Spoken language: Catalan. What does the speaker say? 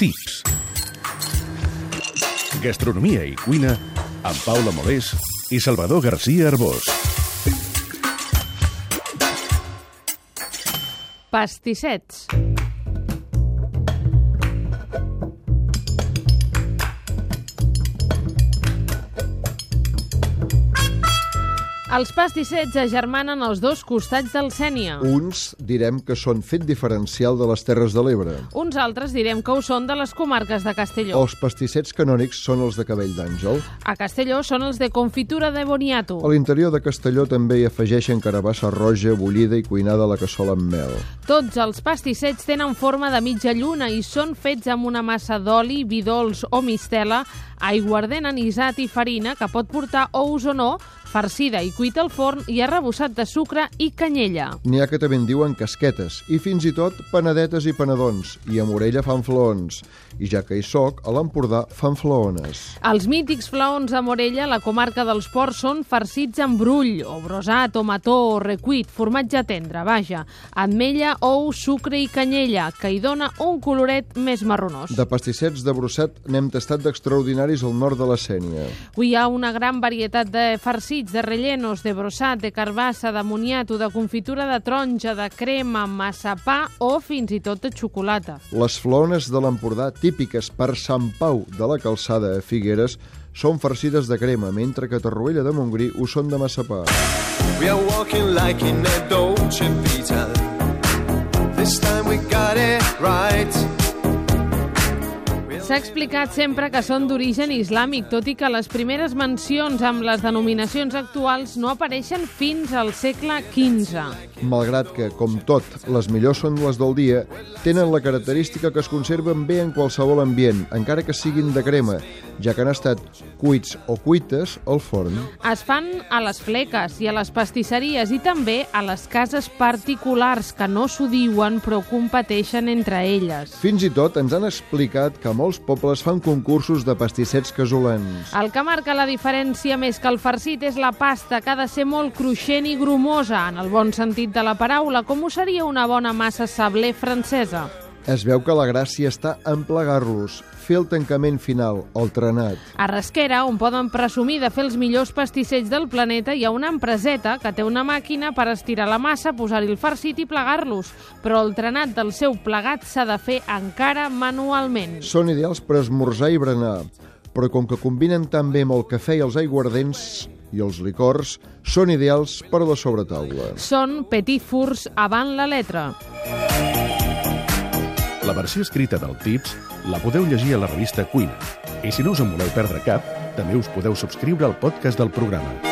Tips. Gastronomia i cuina amb Paula Molés i Salvador García Arbós. Pastissets. Els pastissets agermanen els dos costats del Sènia. Uns direm que són fet diferencial de les Terres de l'Ebre. Uns altres direm que ho són de les comarques de Castelló. Els pastissets canònics són els de Cabell d'Àngel. A Castelló són els de confitura de boniato. A l'interior de Castelló també hi afegeixen carabassa roja, bullida i cuinada a la cassola amb mel. Tots els pastissets tenen forma de mitja lluna i són fets amb una massa d'oli, vi dolç o mistela, aiguardent anisat i farina que pot portar ous o no, farcida i cuita al forn i arrebossat de sucre i canyella. N'hi ha que també en diuen casquetes i fins i tot panadetes i panadons i a Morella fan flaons. I ja que hi soc, a l'Empordà fan flaones. Els mítics flaons a Morella, la comarca dels ports, són farcits amb brull, o brosat, o mató, o recuit, formatge tendre, vaja, ametlla, ou, sucre i canyella, que hi dona un coloret més marronós. De pastissets de brosset n'hem tastat d'extraordinaris al nord de la Sènia. Hi ha una gran varietat de farcits, de rellenos, de brosat, de carbassa, de moniato, de confitura de taronja, de crema, massapà o fins i tot de xocolata. Les flaones de l'Empordà, típiques per Sant Pau de la Calçada a Figueres, són farcides de crema, mentre que a Torroella de Montgrí ho són de massapà. We are walking like in a Dolce S'ha explicat sempre que són d'origen islàmic, tot i que les primeres mencions amb les denominacions actuals no apareixen fins al segle XV. Malgrat que, com tot, les millors són les del dia, tenen la característica que es conserven bé en qualsevol ambient, encara que siguin de crema, ja que han estat cuits o cuites al forn. Es fan a les fleques i a les pastisseries i també a les cases particulars que no s'ho diuen però competeixen entre elles. Fins i tot ens han explicat que molts pobles fan concursos de pastissets casolans. El que marca la diferència més que el farcit és la pasta, que ha de ser molt cruixent i grumosa, en el bon sentit de la paraula, com ho seria una bona massa sablé francesa. Es veu que la gràcia està en plegar-los, fer el tancament final, el trenat. A Rasquera, on poden presumir de fer els millors pastissets del planeta, hi ha una empreseta que té una màquina per estirar la massa, posar-hi el farcit i plegar-los, però el trenat del seu plegat s'ha de fer encara manualment. Són ideals per esmorzar i berenar, però com que combinen tan bé amb el cafè i els aiguardents i els licors, són ideals per a la sobretaula. Són petit furs avant la letra. La versió escrita del Tips la podeu llegir a la revista Cuina. I si no us en voleu perdre cap, també us podeu subscriure al podcast del programa.